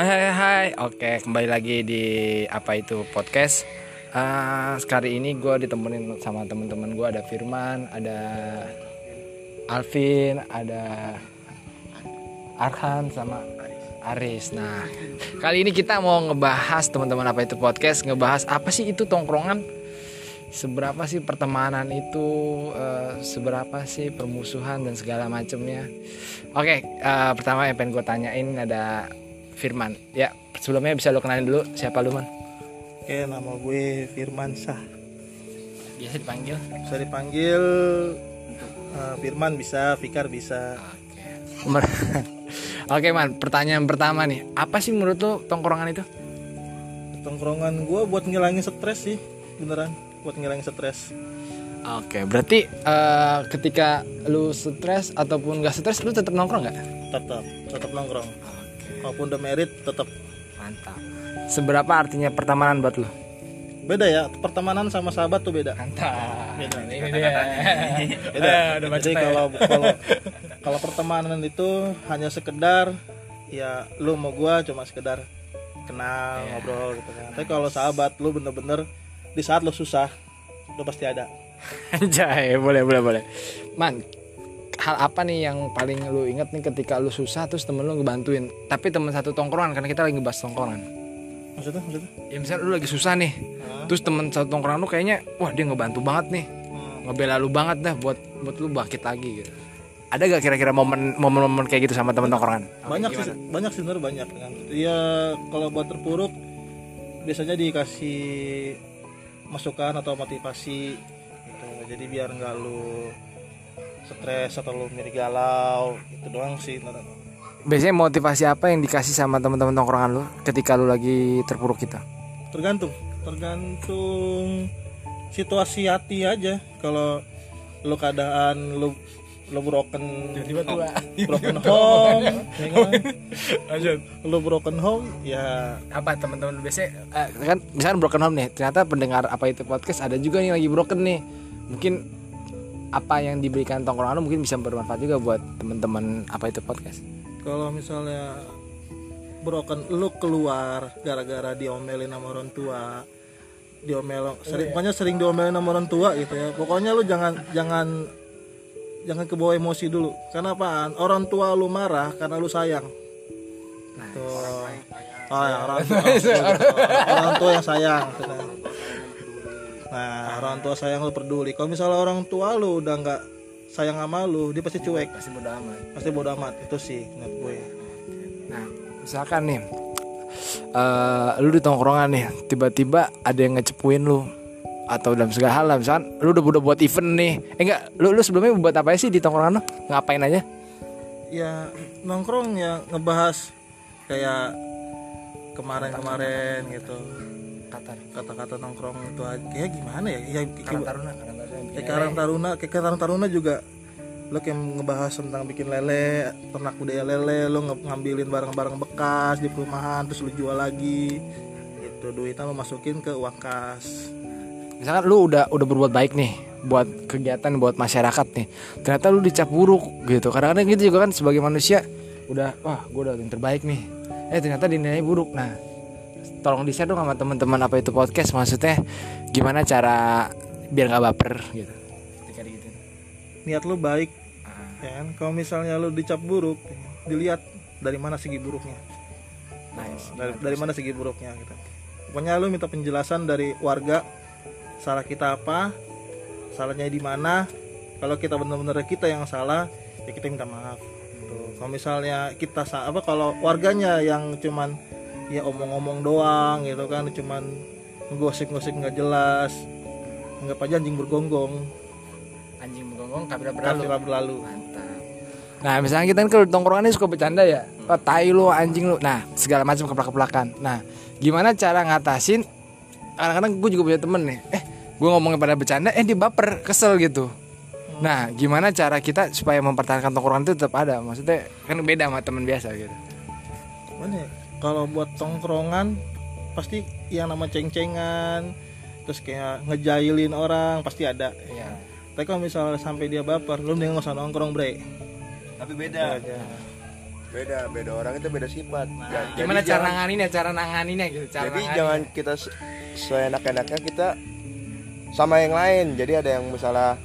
Hai hai hai. Oke kembali lagi di apa itu podcast. Uh, Sekali ini gue ditemenin sama temen-temen gue Ada Firman, ada Alvin, ada Arhan sama Aris. Nah kali ini kita mau ngebahas teman-teman apa itu podcast Ngebahas apa sih itu tongkrongan? Seberapa sih pertemanan itu uh, seberapa sih permusuhan dan segala macamnya oke uh, pertama yang pengen gue tanyain ada Firman. Ya sebelumnya bisa lo kenalin dulu siapa lu man oke nama gue Firman Sah biasa dipanggil? Bisa dipanggil uh, Firman bisa Fikar bisa. Oke. Oke man pertanyaan pertama nih. Apa sih menurut lo tongkrongan itu? Tongkrongan gue buat ngilangin stres sih beneran. Buat ngilangin stres. Oke, berarti uh, ketika lu stres ataupun gak stres, lu tetap nongkrong nggak? Tetap, tetap nongkrong. Walaupun udah merit, tetap. Mantap. Seberapa artinya pertemanan buat lu? Beda ya, pertemanan sama sahabat tuh beda. Mantap. Beda. Ini dia. beda. Jadi ya. kalau kalau kalau pertemanan itu hanya sekedar ya lu mau gua cuma sekedar kenal yeah. ngobrol gitu kan. Tapi kalau sahabat lu bener-bener di saat lo susah lo pasti ada Anjay, boleh boleh boleh man hal apa nih yang paling lu inget nih ketika lu susah terus temen lu ngebantuin? Tapi temen satu tongkrongan karena kita lagi ngebahas tongkrongan. Maksudnya maksudnya? Ya misalnya lu lagi susah nih hmm. terus temen satu tongkrongan lu kayaknya wah dia ngebantu banget nih. Hmm. ngebela lu banget dah buat buat lu bangkit lagi gitu. Ada gak kira-kira momen momen-momen kayak gitu sama temen tongkrongan? Banyak sih banyak sih banyak. Kan ya kalau buat terpuruk biasanya dikasih masukan atau motivasi gitu. Jadi biar nggak lu stres atau lu menjadi galau itu doang sih biasanya motivasi apa yang dikasih sama teman-teman tongkrongan lu ketika lu lagi terpuruk kita? Tergantung. Tergantung situasi hati aja. Kalau lu keadaan lu lo broken tiba broken home ya kan? lanjut. Lo broken home ya. Apa teman-teman biasa uh, kan misalkan broken home nih ternyata pendengar apa itu podcast ada juga nih lagi broken nih. Mungkin apa yang diberikan tongkrongan lo mungkin bisa bermanfaat juga buat teman-teman apa itu podcast? Kalau misalnya broken lu keluar gara-gara diomelin sama orang tua diomel sering oh, pokoknya sering diomelin sama orang tua gitu ya. Pokoknya lu jangan jangan jangan kebawa emosi dulu. Karena apaan? Orang tua lu marah karena lu sayang. Nah, tuh. oh ya orang tua. Orang tua yang sayang nah orang tua sayang lu peduli. Kalau misalnya orang tua lu udah nggak sayang sama lu dia pasti cuek. Pasti bodo amat. Pasti bodo amat. Itu sih menurut gue. Nah misalkan nih uh, lu di tongkrongan nih tiba-tiba ada yang ngecepuin lu atau dalam segala hal lah. Misalkan lu udah udah buat event nih. Eh enggak lu lu sebelumnya buat apa sih di tongkrongan lu? Ngapain aja? Ya nongkrong ya ngebahas kayak kemarin-kemarin gitu kata-kata nongkrong itu aja. Kayak gimana ya? Ya karang taruna kayak karang taruna kayak karang taruna juga. Lo kayak ngebahas tentang bikin lele ternak budaya lele lo ngambilin barang-barang bekas di perumahan terus lo jual lagi. Itu duitnya lo masukin ke uang kas. Misalkan lu udah udah berbuat baik nih buat kegiatan buat masyarakat nih ternyata lu dicap buruk gitu. Kadang-kadang gitu juga kan sebagai manusia udah wah gue udah yang terbaik nih. Eh ternyata dinilai buruk. Nah tolong di share dong sama teman-teman apa itu podcast maksudnya gimana cara biar nggak baper gitu. Ketika gitu niat lu baik uh. ya kan? Kalau misalnya lu dicap buruk dilihat dari mana segi buruknya. Nice. dari, dari mana segi buruknya gitu. Pokoknya lu minta penjelasan dari warga salah kita apa salahnya di mana. Kalau kita benar-benar kita yang salah ya kita minta maaf gitu. kalau misalnya kita apa kalau warganya yang cuman ya omong-omong doang gitu kan cuman ngosip-ngosip nggak jelas nggak aja anjing bergonggong. Anjing bergonggong kabel berlalu. Kabel berlalu. Mantap. Nah misalnya kita kan kalau tongkrongan ini suka bercanda ya. Hmm. oh, tai lu anjing lu. Nah segala macam keplak-keplakan. Nah gimana cara ngatasin? Kadang-kadang gue juga punya temen nih. Eh gue ngomongin pada bercanda eh dia baper kesel gitu. Hmm. nah gimana cara kita supaya mempertahankan tongkrongan itu tetap ada? Maksudnya kan beda sama teman biasa gitu. Mana ya? Kalau buat tongkrongan pasti yang nama ceng-cengan terus kayak ngejailin orang pasti ada ya. tapi kalau misalnya sampai dia baper lu nggak usah nongkrong bre tapi beda, beda. beda beda orang itu beda sifat Ya, jadi Gimana cara nanganinnya? Cara nanganinnya gitu. Cara jadi nanganinnya. jangan kita se- seenak-enaknya kita sama yang lain jadi ada yang misalnya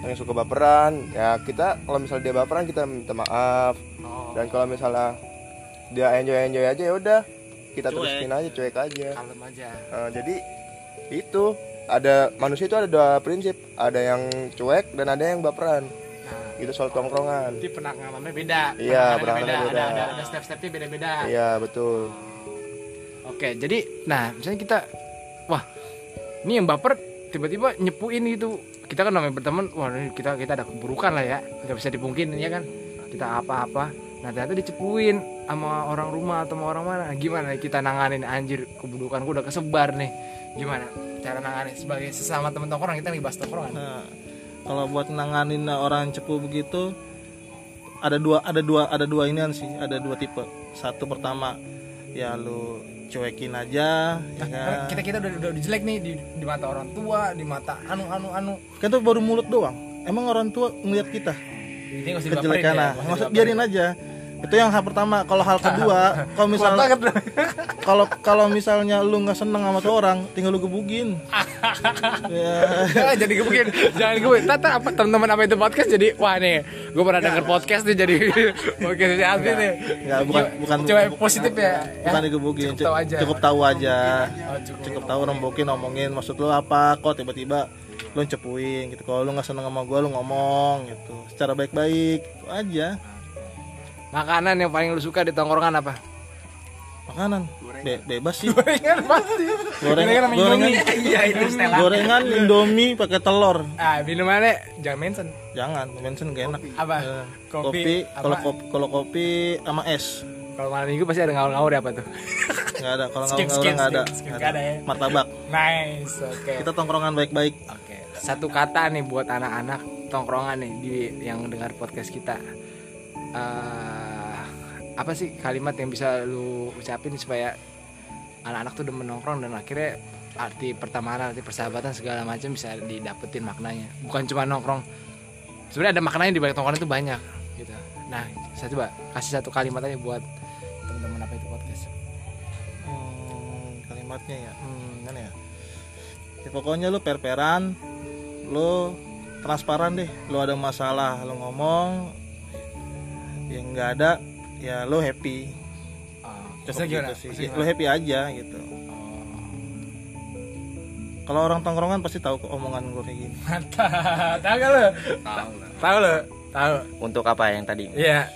yang suka baperan ya kita kalau misalnya dia baperan kita minta maaf Oh, dan kalau misalnya dia enjoy enjoy aja ya udah kita Cuek. terusin aja cuek aja kalem aja. Nah, jadi itu ada manusia itu ada dua prinsip ada yang cuek dan ada yang baperan Nah, itu soal tongkrongan Jadi penanganannya beda. Iya, Penanganannya penanganannya beda. Ada, ada, ada step-stepnya beda-beda. iya betul Oke, jadi nah misalnya kita wah ini yang baper tiba-tiba nyepuin gitu. Kita kan namanya berteman, wah ini kita kita ada keburukan lah ya, nggak bisa dipungkin ya kan. Kita apa-apa, nah ternyata dicepuin sama orang rumah atau sama orang mana. Gimana kita nanganin anjir keburukan gue udah kesebar nih. Gimana cara nanganin sebagai sesama teman tongkrongan kita lagi bahas tongkrongan. Nah, kalau buat nanganin orang cepu begitu ada dua ada dua ada dua inian sih, ada dua tipe. Satu pertama ya lu cuekin aja ya kan. Kita kita udah, udah, jelek nih di, di mata orang tua, di mata anu anu anu. Kan itu baru mulut doang. Emang orang tua ngeliat kita kejelekan ya, nah. biarin aja. Itu yang hal pertama. Kalau hal kedua, kalau misalnya kalau kalau misalnya lu nggak seneng sama tuh orang, tinggal lu gebugin. ya. Jangan jadi gebukin, jangan gebukin. Tata apa teman-teman apa itu podcast jadi wah nih, gue pernah denger podcast nih jadi podcast si Alvin nih. Nggak, bukan bukan Coba positif ya. bukan ya. digebugin Cukup tahu aja. cukup tahu aja Oh, cukup. tahu rembukin ngomongin maksud lu apa kok tiba-tiba lu cepuin gitu kalau lu nggak seneng sama gua lu ngomong gitu secara baik-baik itu aja Makanan yang paling lu suka di tongkrongan apa? makanan Be- bebas sih Gorengan pasti. gorengan sama gorengan Indomie. Iya itu Stella. gorengan indomie pakai telur Ah minumannya jangan mention. jangan mention gak enak Apa? Eh, Kopi, kalau kopi kalau kopi sama es Kalau malam minggu pasti ada ngaur-ngaur apa tuh? nggak ada kalau skip, nggak ada skip, skip. Nggak Nggak ada ya? martabak Nice, oke. kita tongkrongan baik-baik Oke, satu kata nih buat anak-anak tongkrongan nih di yang dengar podcast kita. Eh, apa sih kalimat yang bisa lu ucapin supaya anak-anak tuh udah menongkrong dan akhirnya arti pertemanan, arti persahabatan segala macam bisa didapetin maknanya. Bukan cuma nongkrong. Sebenarnya ada maknanya di balik tongkrongan itu banyak gitu. Nah, saya coba kasih satu kalimat aja buat teman-teman apa itu podcast. Hmm, kalimatnya ya hmm, gimana ya Ya, pokoknya lu per-peran lu transparan deh lu ada masalah lu ngomong yang nggak ada ya lu happy Cukup gimana? gitu sih. Ya, gimana? lu happy aja gitu kalau orang tongkrongan pasti tahu kok omongan gue kayak gini Mantap. Tahu gak lo? Tahu. Tahu lo? Tahu. Untuk apa yang tadi? Iya.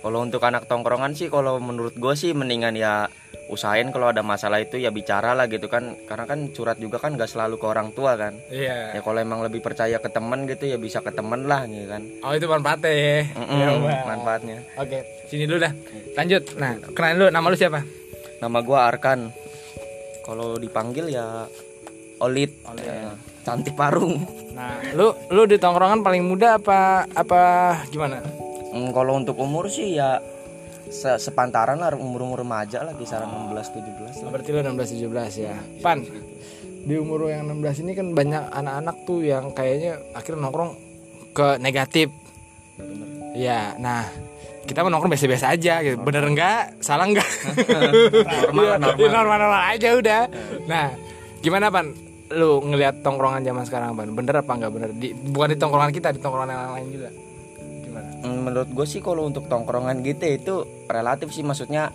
Kalau untuk anak tongkrongan sih kalau menurut gue sih mendingan ya usahain kalau ada masalah itu ya bicara lah gitu kan karena kan curhat juga kan gak selalu ke orang tua kan Iya. ya kalau emang lebih percaya ke temen gitu ya bisa ke temen lah gitu kan Oh itu manfaatnya ya. Mm-mm, Ya, Bang. manfaatnya Oke, sini dulu dah. Lanjut. Nah, kenalin dulu nama lu siapa? nama gua Arkan kalau dipanggil ya Olit, Olit. Ya, cantik parung Nah, lu lu di tongkrongan paling muda apa apa gimana? Hmm, kalau untuk umur sih ya se- sepantaran lah umur-umur remaja lah kisaran 16 17 Oh, lah. berarti lu 16 17 ya. Pan. Di umur yang 16 ini kan banyak anak-anak tuh yang kayaknya akhirnya nongkrong ke negatif. Iya, nah kita mau nongkrong biasa-biasa aja gitu. Bener enggak? Salah enggak? normal, normal. normal, normal aja udah. Nah, gimana pan? Lu ngelihat tongkrongan zaman sekarang pan? Bener apa enggak bener? Di, bukan di tongkrongan kita, di tongkrongan yang lain juga. Hmm, menurut gue sih kalau untuk tongkrongan gitu itu relatif sih maksudnya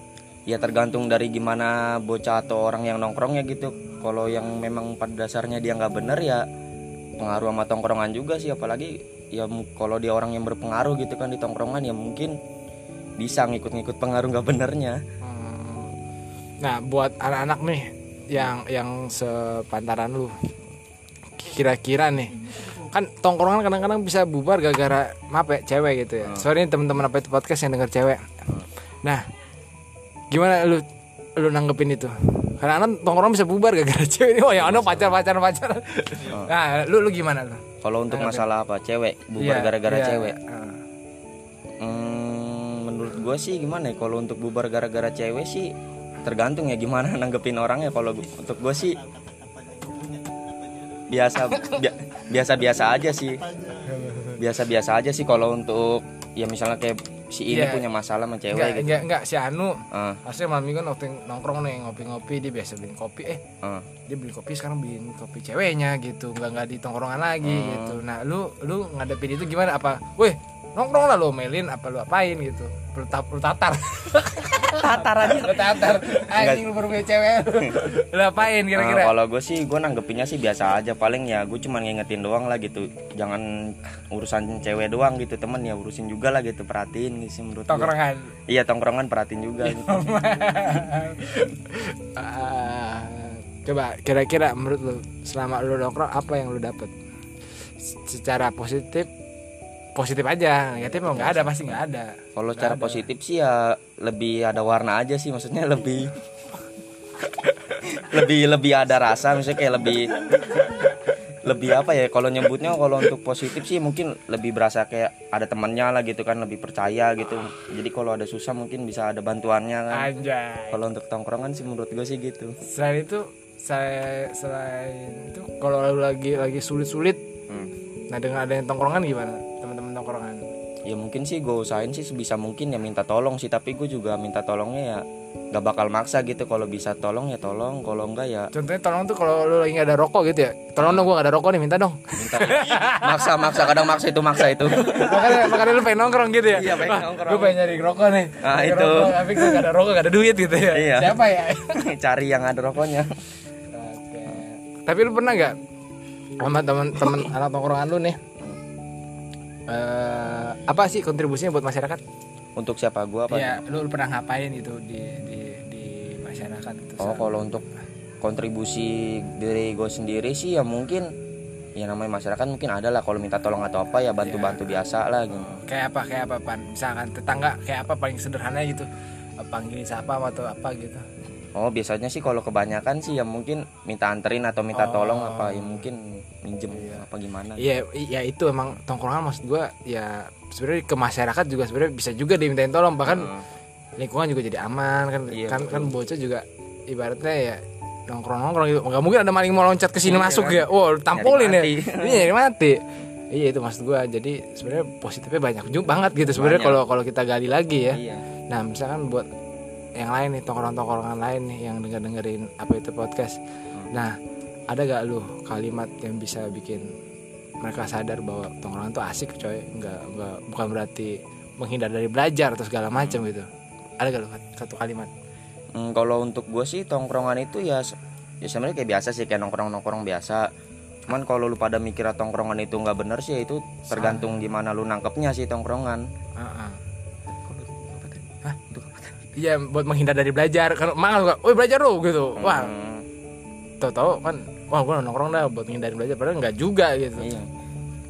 ya tergantung dari gimana bocah atau orang yang nongkrongnya gitu kalau yang memang pada dasarnya dia nggak bener ya pengaruh sama tongkrongan juga sih apalagi ya kalau dia orang yang berpengaruh gitu kan di tongkrongan ya mungkin bisa ngikut-ngikut pengaruh nggak benernya Hmm. Nah, buat anak-anak nih yang yang sepantaran lu, kira-kira nih, kan tongkrongan kadang-kadang bisa bubar gara-gara maaf ya cewek gitu ya. Sorry nih teman-teman apa itu podcast yang denger cewek. Nah, gimana lu lu nanggepin itu? Karena kan tongkrongan bisa bubar gara-gara cewek ini. Oh ya, ano pacar pacar pacar. Nah, lu lu gimana lu? kalau untuk masalah apa cewek bubar Iya, gara-gara iya. cewek Ah. Hmm, menurut gue sih gimana ya kalau untuk bubar gara-gara cewek sih tergantung ya gimana nanggepin orangnya kalau untuk gue sih biasa bia- biasa-biasa aja sih. Biasa-biasa aja sih kalau untuk ya misalnya kayak si ini Iya. punya masalah sama cewek enggak, gitu. enggak, enggak, si Anu Ah, Maksudnya malam minggu waktu nongkrong nih ngopi-ngopi dia biasa beliin kopi. Eh ah. dia beli kopi sekarang beliin kopi ceweknya gitu. Nggak nggak di tongkrongan lagi Hmm. gitu. Nah lu lu ngadepin itu gimana? Apa? Weh nongkrong lah lu melin. Apa lu apain gitu? Lu, tap, lu tatar tatar aja lu tatar. Anjing lu baru punya cewek. Lu apain Ah, kira-kira kalau gue sih gue nanggepinnya sih biasa aja. Paling ya gue cuma ngingetin doang lah gitu. Jangan urusan cewek doang gitu temen ya urusin juga lah gitu. Perhatiin gitu sih menurut gua. tongkrongan. Iya tongkrongan perhatiin juga gitu. Ah, coba kira-kira menurut lu selama lu nongkrong apa yang lu dapet? Secara positif positif aja negatif mau nggak ada pasti nggak ada. Kalau cara positif sih ya lebih ada warna aja sih maksudnya lebih lebih lebih ada rasa misalnya kayak lebih lebih apa ya kalau nyebutnya kalau untuk positif sih mungkin lebih berasa kayak ada temannya lah gitu kan lebih percaya gitu. Jadi kalau ada susah mungkin bisa ada bantuannya kan. Kalau untuk tongkrongan sih menurut gue sih gitu. Selain itu saya selain itu kalau lagi lagi sulit-sulit Hmm. nah dengan adanya tongkrongan gimana tongkrongan ya mungkin sih gue usahain sih sebisa mungkin ya minta tolong sih. Tapi gue juga minta tolongnya ya gak bakal maksa gitu. Kalau bisa tolong ya tolong kalau enggak ya contohnya tolong tuh kalau lu lagi nggak ada rokok gitu ya? Tolong dong gua nggak ada rokok nih minta dong. Minta. Maksa maksa kadang maksa itu maksa itu. Makanya makanya lu pengen nongkrong gitu ya? Iya, pengen nongkrong. gua pengen nyari rokok nih. Nah, Nyari itu. rokok, tapi gua nggak ada rokok nggak ada duit gitu ya? Iya. siapa ya? Cari yang ada rokoknya. Oke. Tapi lu pernah nggak sama teman-teman anak tongkrongan lu nih? Eh apa sih kontribusinya buat masyarakat? untuk siapa gua apa Ya, lu, lu pernah ngapain gitu di di di masyarakat gitu? oh kalau untuk kontribusi dari gue sendiri sih ya mungkin ya namanya masyarakat mungkin ada lah kalau minta tolong atau apa ya bantu bantu biasa lah gitu Kayak apa? Kayak apa, Pan? Misalkan tetangga kayak apa paling sederhana gitu? Panggil siapa atau apa gitu? Oh biasanya sih kalau kebanyakan sih ya mungkin minta anterin atau minta tolong apa ya mungkin minjem apa gimana. Iya, iya itu emang tongkrongan maksud gua ya sebenarnya ke masyarakat juga sebenarnya bisa juga dimintain tolong bahkan lingkungan juga jadi aman kan Iya, kan kan bocah juga ibaratnya ya nongkrong nongkrong gitu. Nggak mungkin ada maling mau loncat ke sini masuk ya. Wow tampolin ya. ini nyari mati. Iya itu maksud gua. Jadi sebenarnya positifnya banyak juga banget gitu sebenarnya kalau kalau kita gali lagi ya. Iya. Nah misalkan buat yang lain nih tongkrong-tongkrongan lain nih yang denger dengerin apa itu podcast. Nah ada gak lu kalimat yang bisa bikin mereka sadar bahwa tongkrongan tuh asik coy? Nggak nggak bukan berarti menghindar dari belajar atau segala macam gitu. Ada gak lu satu kalimat? Hmm, kalau untuk gue sih tongkrongan itu ya ya sebenarnya kayak biasa sih kayak nongkrong nongkrong biasa. Cuman kalau lu pada mikir tongkrongan itu nggak bener sih ya itu tergantung gimana lu nangkepnya sih tongkrongan? Iya buat menghindar dari belajar. Kan malah suka, woi belajar lu gitu. Wah. Hmm, tau-tau kan wah gua nongkrong dah buat menghindari belajar. Padahal nggak juga gitu. Iya.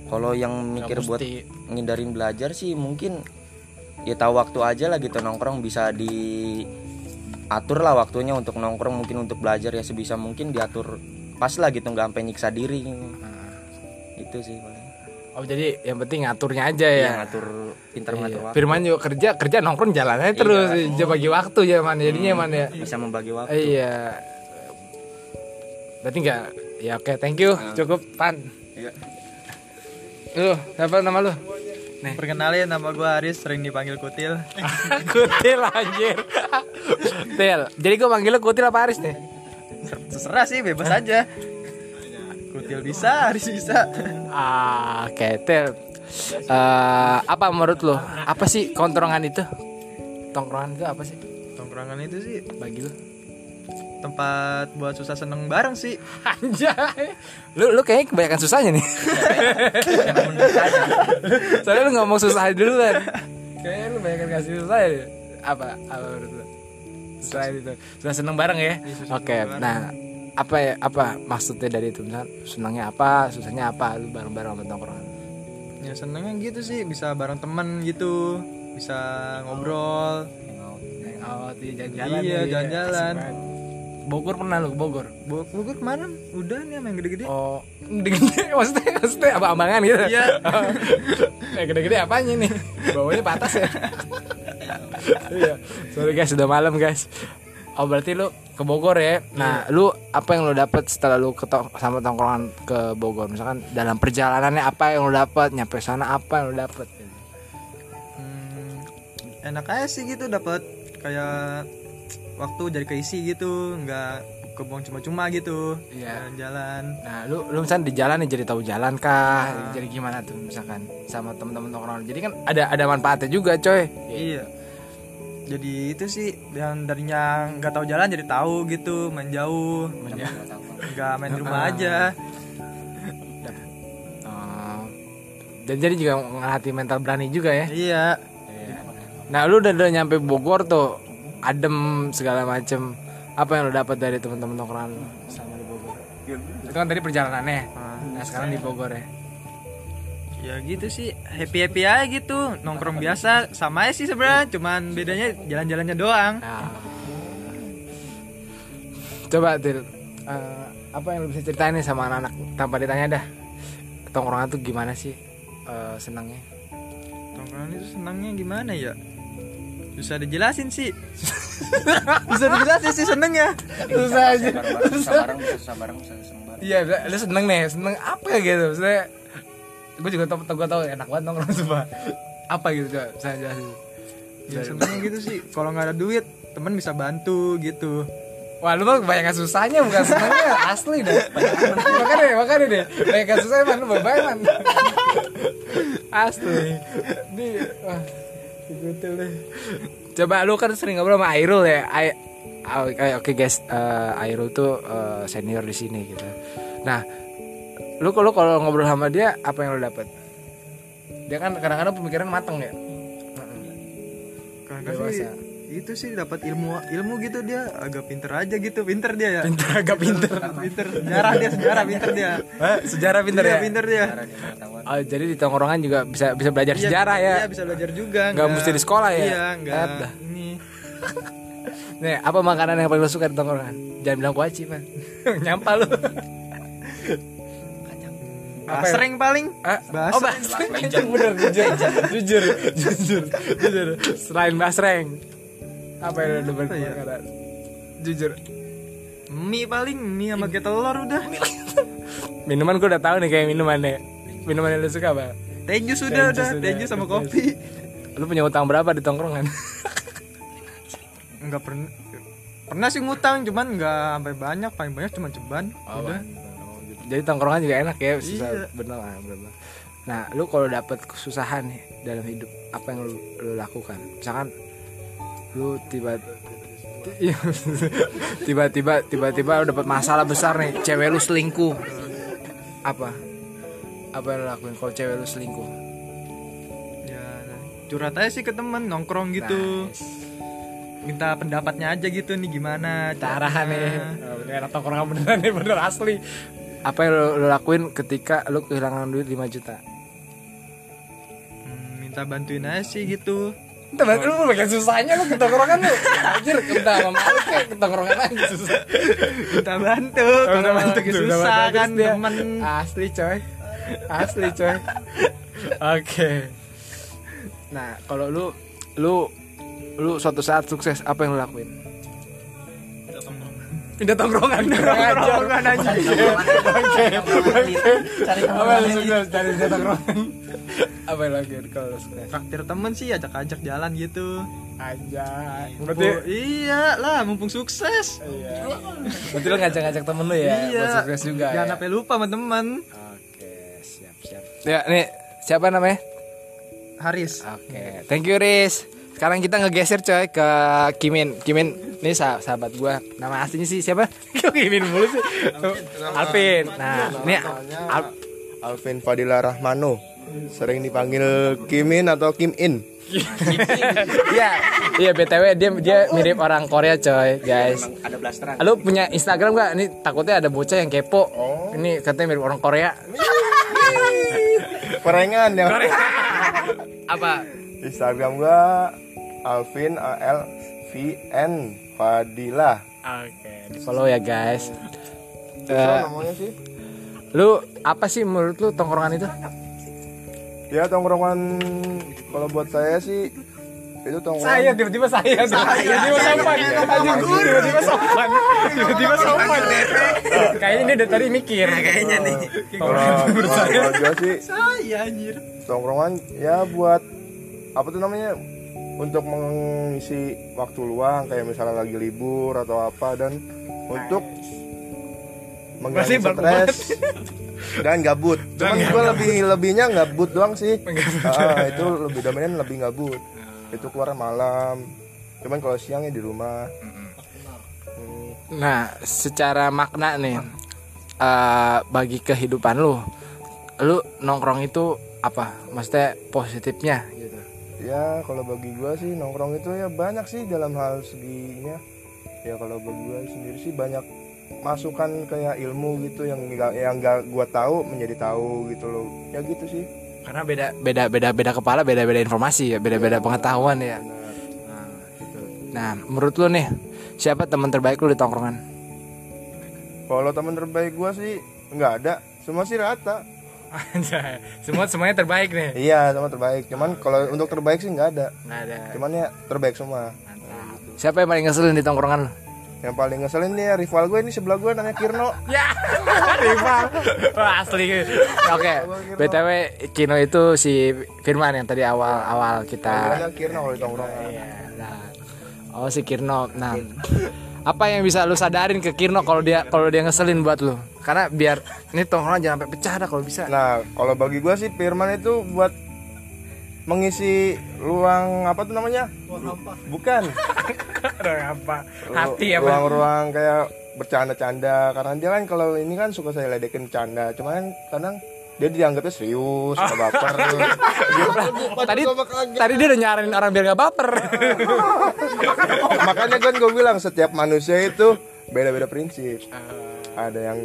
Kalau yang mikir buat mesti. ngindarin belajar sih mungkin ya tahu waktu aja lah gitu nongkrong bisa diatur lah waktunya untuk nongkrong mungkin untuk belajar ya sebisa mungkin diatur pas lah gitu nggak sampai nyiksa diri. Itu sih paling oh jadi yang penting ngaturnya aja ya. Ya ngatur pintar ngatur Iya. waktu. Firman juga kerja kerja nongkrong jalan aja terus dia bagi waktu ya man. Jadinya man ya. bisa membagi waktu. Iya. Berarti enggak ya oke thank you. Cukup pan. Iya. lu siapa nama lu? Perkenalin nama gue Aris sering dipanggil Kutil. kutil anjir. Til jadi gue manggil lu kutil apa Aris nih? Terserah sih bebas aja. Kutil bisa, Aris bisa. ah oke Til Eh, apa menurut lu apa sih kontrongan itu tongkrongan itu apa sih Tongkrongan itu sih bagi lu tempat buat susah seneng bareng sih. Anjay. Lu lu kayaknya kebanyakan susahnya nih. Soalnya lu ngomong susah dulu kan. Kayaknya lu banyak kasih susah ya. Apa apa menurut lu? Selain itu, susah seneng bareng ya. Oke. Nah, apa ya apa maksudnya dari itu? Misal senangnya apa susahnya apa? Lu bareng-bareng sama tongkrongan. Ya senengnya gitu sih bisa bareng temen gitu, bisa ngobrol. oh jalan-jalan Iya, ya, jalan-jalan. asik banget. Bogor pernah lu ke Bogor? Bog- Bogor kemarin udah nih sama yang gede-gede. oh gede-gede maksudnya maksudnya apa ambangan gitu? Iya. eh gede-gede apanya nih bawahnya patas ya? Iya. Sorry guys sudah malam guys oh berarti lu ke Bogor ya? Nah lu apa yang lu dapet setelah lu ke sama tongkrongan ke Bogor? Misalkan dalam perjalanannya apa yang lu dapet? Nyampe sana apa yang lu dapet? Hmm, enak aja sih gitu dapat kayak waktu jadi keisi gitu nggak kebuang cuma-cuma gitu. Iya. jalan-jalan. Nah, lu lu misalnya di jalan nih jadi tahu jalan kah? Jadi gimana tuh misalkan sama temen-temen nongkrong. Jadi kan ada ada manfaatnya juga, coy. iya jadi itu sih yang darinya nggak tahu jalan jadi tahu gitu main jauh nggak main di rumah aja. Dan jadi juga ngelatih mental berani juga ya. iya Nah, lu udah, udah nyampe Bogor tuh, adem segala macem. Apa yang lu dapat dari temen-temen nongkrongan lu sama di Bogor? Itu kan tadi perjalanannya. Nah, sekarang di Bogor ya. Ya gitu sih happy happy aja gitu nongkrong biasa sama aja sih sebenarnya cuman bedanya jalan-jalannya doang Nah. Coba Til, eh, apa yang lu bisa ceritain nih sama anak-anak tanpa ditanya dah. Tongkrongan tuh gimana sih eh, senangnya? Tongkrongan itu senangnya gimana ya? Susah dijelasin sih. Susah dijelasin sih senengnya. Susah aja. bisa bareng bisa susah bareng bisa seneng bareng Iya, lu seneng nih, seneng apa ya gitu? Maksudnya, gue juga tau, gue tau enak banget nongkrong coba. Apa gitu coba, saya jelasin. Ya senengnya gitu sih. Kalau nggak ada duit, temen bisa bantu gitu. Wah, lu mah kebanyakan susahnya bukan senengnya, asli deh. makanya deh, makanya deh. Kebanyakan susahnya man, lu man. asli. Di, wah, dikutil deh. Coba lu kan sering ngobrol sama Airul ya. Ah, Oke, oke guys, Eh, Airul tuh eh, senior di sini gitu. Nah, lu kalau kalau ngobrol sama dia apa yang lu dapat? Dia kan kadang-kadang pemikiran mateng ya. Karena sih itu sih dapat ilmu ilmu gitu dia agak pinter aja gitu pinter dia ya Pinter agak pinter. pinter sejarah dia sejarah pinter dia Hah? Sejarah pinter Iya, ya. pinter dia Oh, jadi di tongkrongan juga bisa bisa belajar Iya, sejarah ya. iya bisa belajar juga Nggak mesti di sekolah ya? iya nggak Eh, dah. ini Nih, apa makanan yang paling lo suka di tongkrongan? Jangan bilang kuaci, man. Nyampa lu. basreng paling Ah, Basreng. Oh, basreng. Bener, jujur. jujur. Jujur. Jujur. Selain basreng. Apa yang Apa ya? makanan? Jujur. mie paling mie sama kayak telur udah Minuman gue udah tahu nih kayak minumannya. Minuman yang lo suka apa? teh jus Teh udah udah udah, jus sama kopi Lu punya utang berapa di tongkrongan? nggak pernah pernah sih ngutang cuman nggak sampai banyak paling banyak cuma ceban udah Jadi tongkrongan juga enak ya, susah Iya. bener lah, bener. Nah, lu kalau dapet kesusahan nih dalam hidup, apa yang lu, lu lakukan? Misalkan lu tiba Iya. tiba-tiba tiba-tiba lu dapat masalah besar nih, cewek lu selingkuh. Apa? Apa yang lu lakuin kalau cewek lu selingkuh? ya curhat aja sih ke temen nongkrong gitu Nice. minta pendapatnya aja gitu nih gimana Cara nih. Enak tongkrongan beneran nih, bener asli. Apa yang lu, lu lakuin ketika lu kehilangan duit 5 juta? Hmm, minta bantuin aja sih gitu Entah banget lu bagian susahnya lu ke tongkrongan lu. Anjir, kita sama malu kayak ke tongkrongan aja susah. minta bantu kalau bantu Tuh, susah kan dia, temen Asli coy. Asli coy. Oke. Nah, kalau lu lu lu suatu saat sukses apa yang lu lakuin? Pindah tongkrongan. Tongkrongan aja. Oke. cari Apa yang lu sukses dari pindah tongkrongan? Apa lakuin kalau traktir temen sih ajak-ajak jalan gitu Anjay. Mumpung- Berarti iya lah mumpung sukses Iya. Berarti lu ngajak-ngajak temen lu ya, iya buat sukses juga jangan ya. sampai lupa sama temen Oke, siap siap. Ya, nih siapa namanya? Haris Oke, thank you Riz. Sekarang kita ngegeser coy ke Kimin. Kimin, ini sah- sahabat gua. Nama aslinya sih siapa? Kimin mulu sih? Alvin. Nah, ini Al Alvin Fadila Rahmano sering dipanggil Kimin atau Kim In Iya, iya BTW dia dia mirip orang Korea coy, guys. ada blasteran Lu punya Instagram gak? Ini takutnya ada bocah yang kepo. Ini katanya mirip orang Korea. perengan ya Apa? Instagram gua Alvin A L V N Fadila Oke, di follow ya guys. Eh, namanya sih lu apa sih menurut lu tongkrongan itu? ya tongkrongan kalau buat saya sih itu tongkrongan Saya tiba-tiba saya, tiba-tiba sopan, tiba-tiba sopan, tiba-tiba sopan. Kayaknya dia dari tadi mikir. Kayaknya nih. kalau gua sih saya anjir tongkrongan ya buat apa tuh namanya untuk mengisi waktu luang kayak misalnya lagi libur atau apa dan untuk mengurangi Berarti stres dan gabut. Cuman gue lebih lebihnya gabut doang sih. Ah, itu lebih dominan lebih gabut. Itu keluar malam. Cuman kalau siangnya di rumah. Hmm. Nah, secara makna nih eh, bagi kehidupan lu, lu nongkrong itu apa? Maksudnya positifnya. Ya kalau bagi gua sih nongkrong itu ya banyak sih dalam hal seginya. Ya kalau bagi gua sendiri sih banyak masukan kayak ilmu gitu yang nggak yang nggak gua tahu menjadi tahu gitu loh. Ya gitu sih. Karena beda beda beda beda kepala, beda beda informasi ya, beda beda pengetahuan ya. Nah, gitu. Nah, menurut lu nih, siapa teman terbaik lu di tongkrongan? Kalau teman terbaik gua sih nggak ada. Semua sih rata. Semua semuanya terbaik nih. Iya, sama terbaik. Cuman kalau untuk terbaik sih nggak ada. Nggak ada. Cuman ya terbaik semua. Siapa yang paling ngeselin di tongkrongan lu? Yang paling ngeselin nih ya rival gue ini sebelah gue namanya Kirno. Ya, rival. Wah, asli. Oke, BTW Kino itu si Firman yang tadi awal-awal kita Kirno kalau di tongkrongan. Iya, nah. Oh, si Kirno. Nah, apa yang bisa lu sadarin ke Kirno kalau dia kalau dia ngeselin buat lu? Karena biar ini tongkrongan jangan sampai pecah dah kalau bisa. Nah, kalau bagi gue sih Firman itu buat mengisi ruang apa tuh namanya? Bukan. apa? Hati apa? Ruang-ruang kayak bercanda-canda karena dia kan kalau ini kan suka saya ledekin bercanda, cuman kadang dia dianggapnya serius, suka baper. tadi tadi dia udah nyaranin orang biar gak baper. Makanya kan gue bilang setiap manusia itu beda-beda prinsip. Ada yang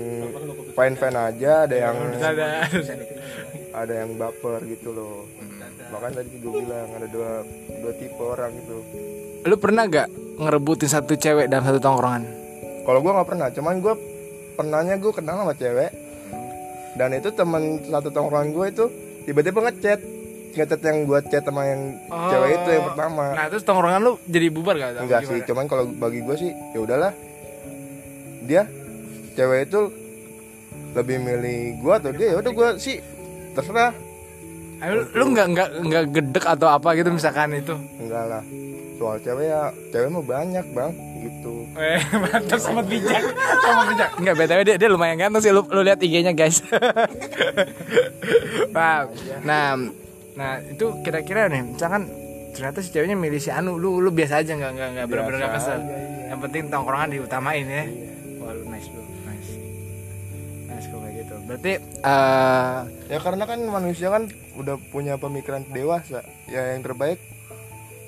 fine-fine aja, ada yang ada yang baper gitu loh. Makanya tadi gue bilang ada dua dua tipe orang gitu. lu pernah gak ngerebutin satu cewek dalam satu tongkrongan? Kalau gue nggak pernah, cuman gue pernahnya gue kenal sama cewek dan itu teman satu tongkrongan gue itu tiba-tiba ngechat ngechat yang gue chat sama yang cewek itu yang pertama Nah, terus tongkrongan lu jadi bubar gak? Enggak gimana? sih cuman kalau bagi gue sih ya udahlah dia cewek itu lebih milih gue atau dia ya udah gue sih terserah Ah, Lu, lu nggak nggak nggak gedek atau apa gitu misalkan itu? enggak lah soal cewek ya cewek mah banyak bang gitu Eh, mantap sama bijak, sama bijak. Enggak, btw dia, dia lumayan ganteng sih. Lu, lu lihat IG-nya guys. nah, nah, nah itu kira-kira nih, misalkan ternyata si ceweknya milih si Anu, lu lu biasa aja nggak nggak nggak bener-bener nggak kesel. aja, iya. Yang penting tongkrongan diutamain ya. Wah lu nice bro, nice, nice kalau kayak gitu. Berarti eh ya karena kan manusia kan udah punya pemikiran dewasa ya yang terbaik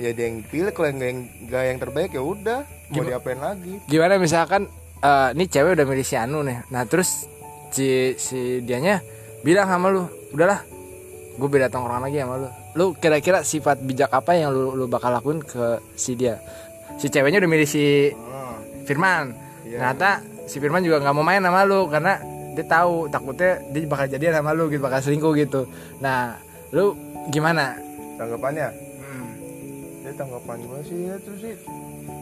ya dia yang pilih kalau yang nggak yang, nggak yang terbaik ya udah mau diapain lagi? gimana misalkan eh ini cewek udah milih si Anu nih. Nah terus si si dianya bilang sama lu udahlah gue beda tongkrongan lagi sama lu. Lu kira-kira sifat bijak apa yang lu lu bakal lakuin ke si dia? Si ceweknya udah milih si Firman. Ternyata si Firman juga nggak mau main sama lu karena dia tahu takutnya dia bakal jadian sama lu gitu bakal selingkuh gitu. Nah lu gimana? Tanggapannya? Hmm. ya tanggapan gue sih ya itu sih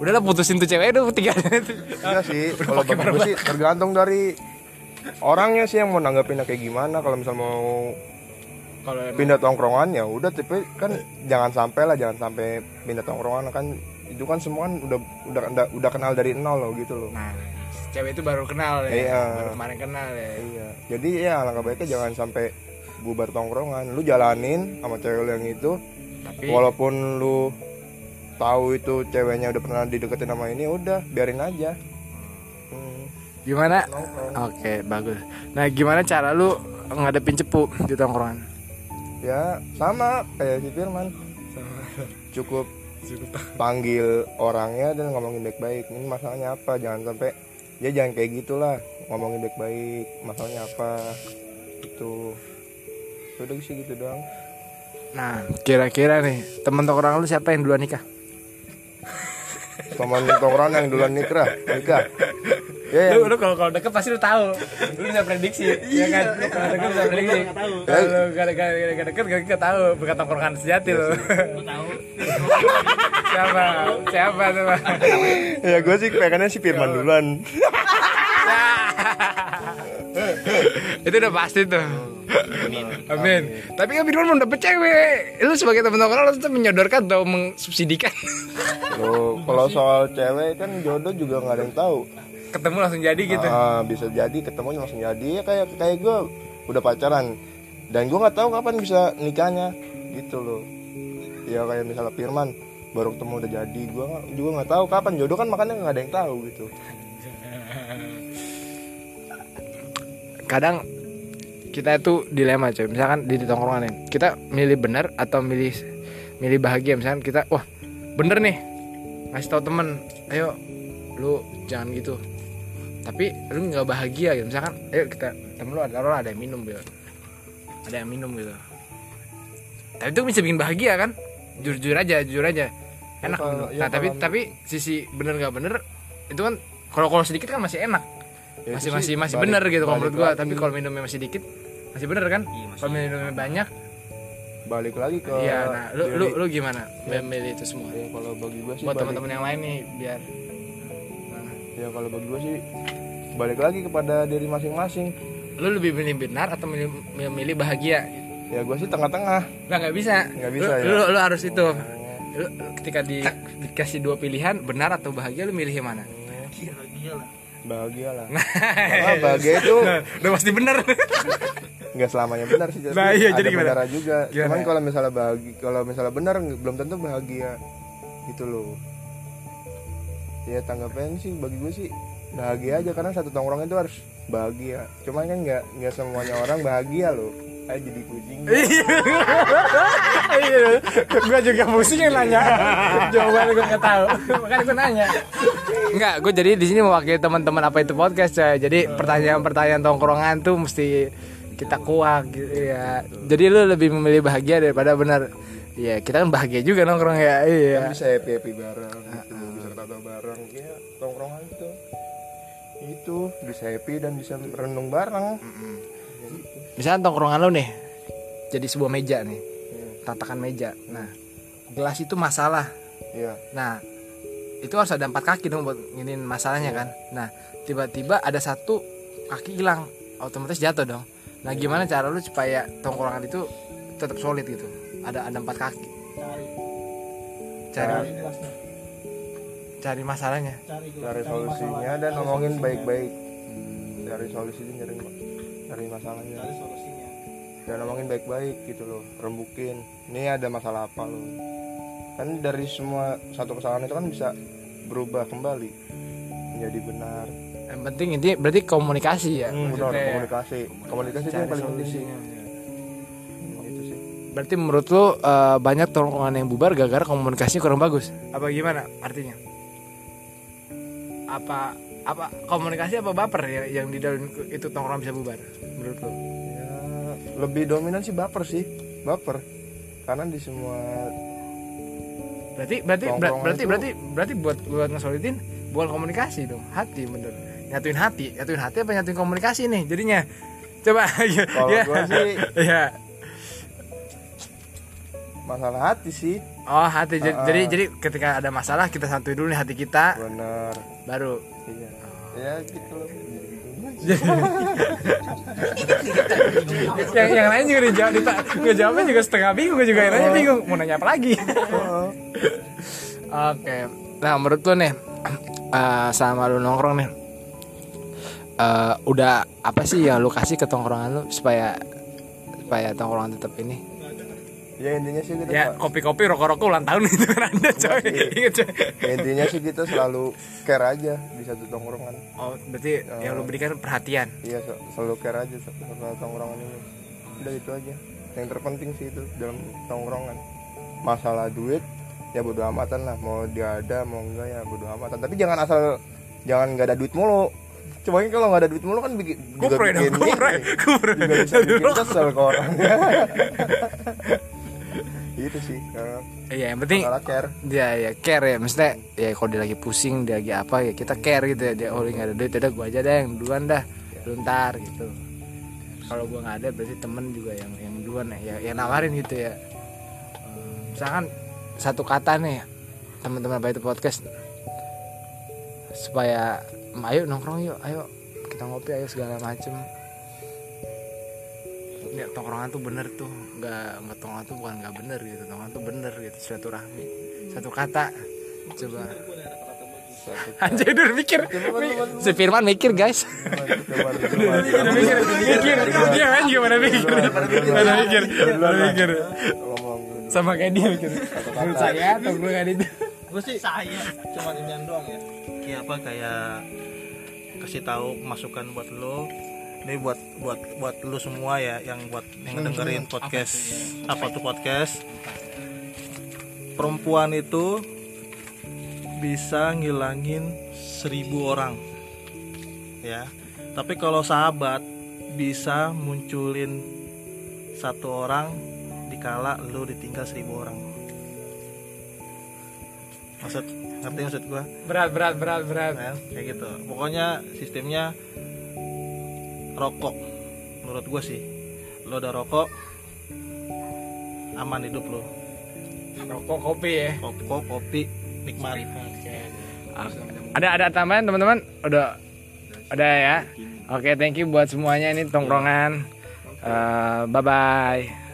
udahlah putusin tuh cewek itu tiga enggak sih kalau bagi gue sih tergantung dari orangnya sih yang mau nanggapinnya kayak gimana kalau misal mau kalau pindah tongkrongan ya udah tapi kan jangan sampai lah jangan sampai pindah tongkrongan kan itu kan semua kan udah udah udah, udah kenal dari nol loh gitu loh Nah, cewek itu baru kenal ya. Iya. Baru kemarin kenal ya. Iya. Jadi ya alangkah baiknya jangan sampai bubar tongkrongan. Lu jalanin sama cewek lu yang itu. Tapi Walaupun lu tahu itu ceweknya udah pernah dideketin sama ini, udah biarin aja. Hmm. gimana? Oke, bagus. Nah, gimana cara lu ngadepin cepu di tongkrongan? Ya sama kayak si Firman. Cukup panggil orangnya dan ngomongin baik-baik. Ini masalahnya apa? Jangan sampai ya jangan kayak gitulah ngomongin baik-baik. Masalahnya apa? Itu. Udah sih gitu doang. Nah, kira-kira nih, temen tongkrongan lu siapa yang duluan nikah? Teman tongkrongan yang duluan nikah, nikah. Ya, Lu, lu kalau kalau deket pasti lu tahu. Lu bisa prediksi, ya kan? Lu kalau deket bisa prediksi. Kalau gak gak gak deket gak gak tahu bukan tongkrongan sejati lu. Lu tahu. siapa? Siapa tuh? Bang? ya gue sih pengennya si Firman duluan itu udah pasti tuh. Amin. Tapi kan Firman belum dapet cewek. Lu sebagai teman tongkrongan lu tetap menyodorkan atau mengsubsidikan. Loh, kalau soal cewek kan jodoh juga nggak ada yang tahu. Ketemu langsung jadi gitu. Ah, bisa jadi ketemu langsung jadi. Ya kayak kayak gue udah pacaran. Dan gue nggak tahu kapan bisa nikahnya. Gitu loh ya kayak misalnya Firman baru ketemu udah jadi. Gue juga nggak tahu kapan. Jodoh kan makanya nggak ada yang tahu gitu. Kadang kita itu dilema coy. Misalkan di tongkrongan nih, kita milih benar atau milih milih bahagia. Misalkan kita wah bener nih ngasih tahu temen, ayo lu jangan gitu. Tapi lu nggak bahagia gitu. Misalkan, ayo kita temen lu ada orang ada yang minum gitu. Ada yang minum gitu. Tapi itu bisa bikin bahagia kan? Jujur aja, jujur aja. Enak. kalau- minum. ya nah tapi kalau- tapi sisi bener nggak bener itu kan kalau kalau sedikit kan masih enak Ya, masih masih sih masih balik- bener gitu kalau menurut gua. lagi- tapi kalau minumnya masih dikit masih bener kan? Kalau minumnya banyak. Balik lagi ke iya nah lu diri. lu lu gimana memilih itu semua? Ya kalau bagi gue sih buat teman-teman yang lain nih biar ya kalau bagi gue sih balik lagi kepada diri masing-masing. Lu lebih milih benar atau milih, milih bahagia? Ya gue sih tengah-tengah. Nggak nggak bisa. Nggak bisa, lu, ya? lu, lu harus itu. Lu, ketika di, dikasih dua pilihan benar atau bahagia lu milih yang mana? Bahagia lah karena bahagia itu udah pasti benar nggak selamanya benar sih Nah, iya, ada jadi gimana? benar juga. Gimana? cuman kalau misalnya bahagia kalau misalnya benar belum tentu bahagia gitu loh. Ya tanggapannya sih bagi gue sih bahagia aja. Karena satu tongkrong itu harus bahagia. Cuman kan nggak nggak semuanya orang bahagia loh Ayo jadi kucing. Iya. Gua juga pusing yang nanya. Jawaban gua nggak tahu. Makanya gua nanya. Enggak, gue jadi di sini mewakili teman-teman apa itu podcast coy. Jadi pertanyaan-pertanyaan tongkrongan tuh mesti kita kuak gitu ya. Jadi lu lebih memilih bahagia daripada benar. Iya, kita kan bahagia juga nongkrong ya. Iya. Kan bisa happy happy bareng gitu. Bisa ketawa bareng ya tongkrongan itu. Itu bisa happy dan bisa renung bareng Misalnya tongkrongan lu nih jadi sebuah meja nih. Tatakan meja. Nah, gelas itu masalah. iya Nah, itu harus ada empat kaki dong buat nginin masalahnya kan. Nah, tiba-tiba ada satu kaki hilang, otomatis jatuh dong. Nah, gimana cara lu supaya tongkrongan itu tetap solid gitu? Ada ada empat kaki. Cari cari masalahnya. cari solusinya dan ngomongin baik-baik cari solusinya cari cari masalahnya dan ngomongin baik-baik gitu loh rembukin ini ada masalah apa lo kan dari semua satu kesalahan itu kan bisa berubah kembali menjadi benar Yang penting ini berarti komunikasi ya. Hmm, benar ya. komunikasi komunikasi itu yang paling penting sih solusinya. itu sih Berarti menurut lu eh, banyak tongkrongan yang bubar gara-gara komunikasinya kurang bagus. Apa gimana artinya? Apa apa komunikasi apa baper ya yang di dalam itu tongkrongan bisa bubar menurut lu? ya lebih dominan sih baper sih baper karena di semua Berarti berarti ber- berarti itu- berarti berarti buat buat ngesolidin bukan komunikasi dong, hati bener. Nyatuin hati, nyatuin hati apa nyatuin komunikasi nih jadinya? Coba ya. Kalau ya. gua sih- ya. Masalah hati sih. Oh, hati. Jadi, ah. jadi jadi ketika ada masalah kita santuin dulu nih hati kita. Bener. Baru. Iya. Ya gitu yang yang lain juga dijawab dita, gue jawabnya juga setengah bingung gue juga yang nanya bingung mau nanya apa lagi? Oke. Nah menurut lo nih eh, sama lu nongkrong nih eh, udah apa sih yang lu kasih ke tongkrongan lu supaya supaya tongkrongan tetap ini ya intinya sih kita ya kopi-kopi rokok-rokok ulang tahun itu kan ada coy. Ingat, coy. Ya, intinya sih kita selalu care aja di satu tongkrongan. Oh berarti yang lu berikan perhatian. iya sel- selalu care aja satu satu tongkrongan ini. Udah itu aja. Yang terpenting sih itu dalam tongkrongan. Masalah duit ya bodo amatan lah. Mau dia ada mau enggak ya bodo amatan. Tapi jangan asal jangan nggak ada duit mulu. Cuma kalau nggak ada duit mulu kan bikin juga Kupre dong, kupre, ini, kupre. juga bisa bikin kesel ke orang itu sih iya yang penting care. Dia ya care ya. Maksudnya ya kalau dia lagi pusing dia lagi apa ya kita care gitu ya. Dia oh nggak ada duit udah gua aja deh yang duluan dah. Lu ntar gitu. Kalau gua nggak ada berarti temen juga yang yang duluan ya. Ya, ya nawarin gitu ya. Misalkan satu kata nih teman-teman apa itu podcast. Supaya "Em, ayo nongkrong yuk ayo. Kita ngopi ayo segala macem ya, tongkrongan tuh bener tuh nggak nggak tongkrongan tuh bukan nggak bener gitu tongkrongan tuh bener gitu silaturahmi satu kata. Coba. Anjir udah mikir. Si Firman mikir guys. Udah mikir Mikir Dia kan gimana mikir Gimana mikir Gimana mikir. Sama kayak dia mikir. Menurut saya tongkrongan itu gue sih saya. cuman ini doang ya. Kayak apa kayak kasih tahu masukan buat lo ini buat buat buat lu semua ya yang buat yang dengerin podcast apa tuh podcast? Perempuan itu bisa ngilangin seribu orang. Ya. Tapi kalau sahabat bisa munculin satu orang dikala lu ditinggal seribu orang. Maksud ngerti maksud gua? Berat berat berat berat. Kan? Kayak gitu. Pokoknya sistemnya rokok menurut gue sih lo udah rokok aman hidup lo Rokok kopi ya rokok kopi nikmat Ada ada tambahan teman-teman? Udah udah ya. Oke, thank you buat semuanya ini tongkrongan. Eh, bye bye.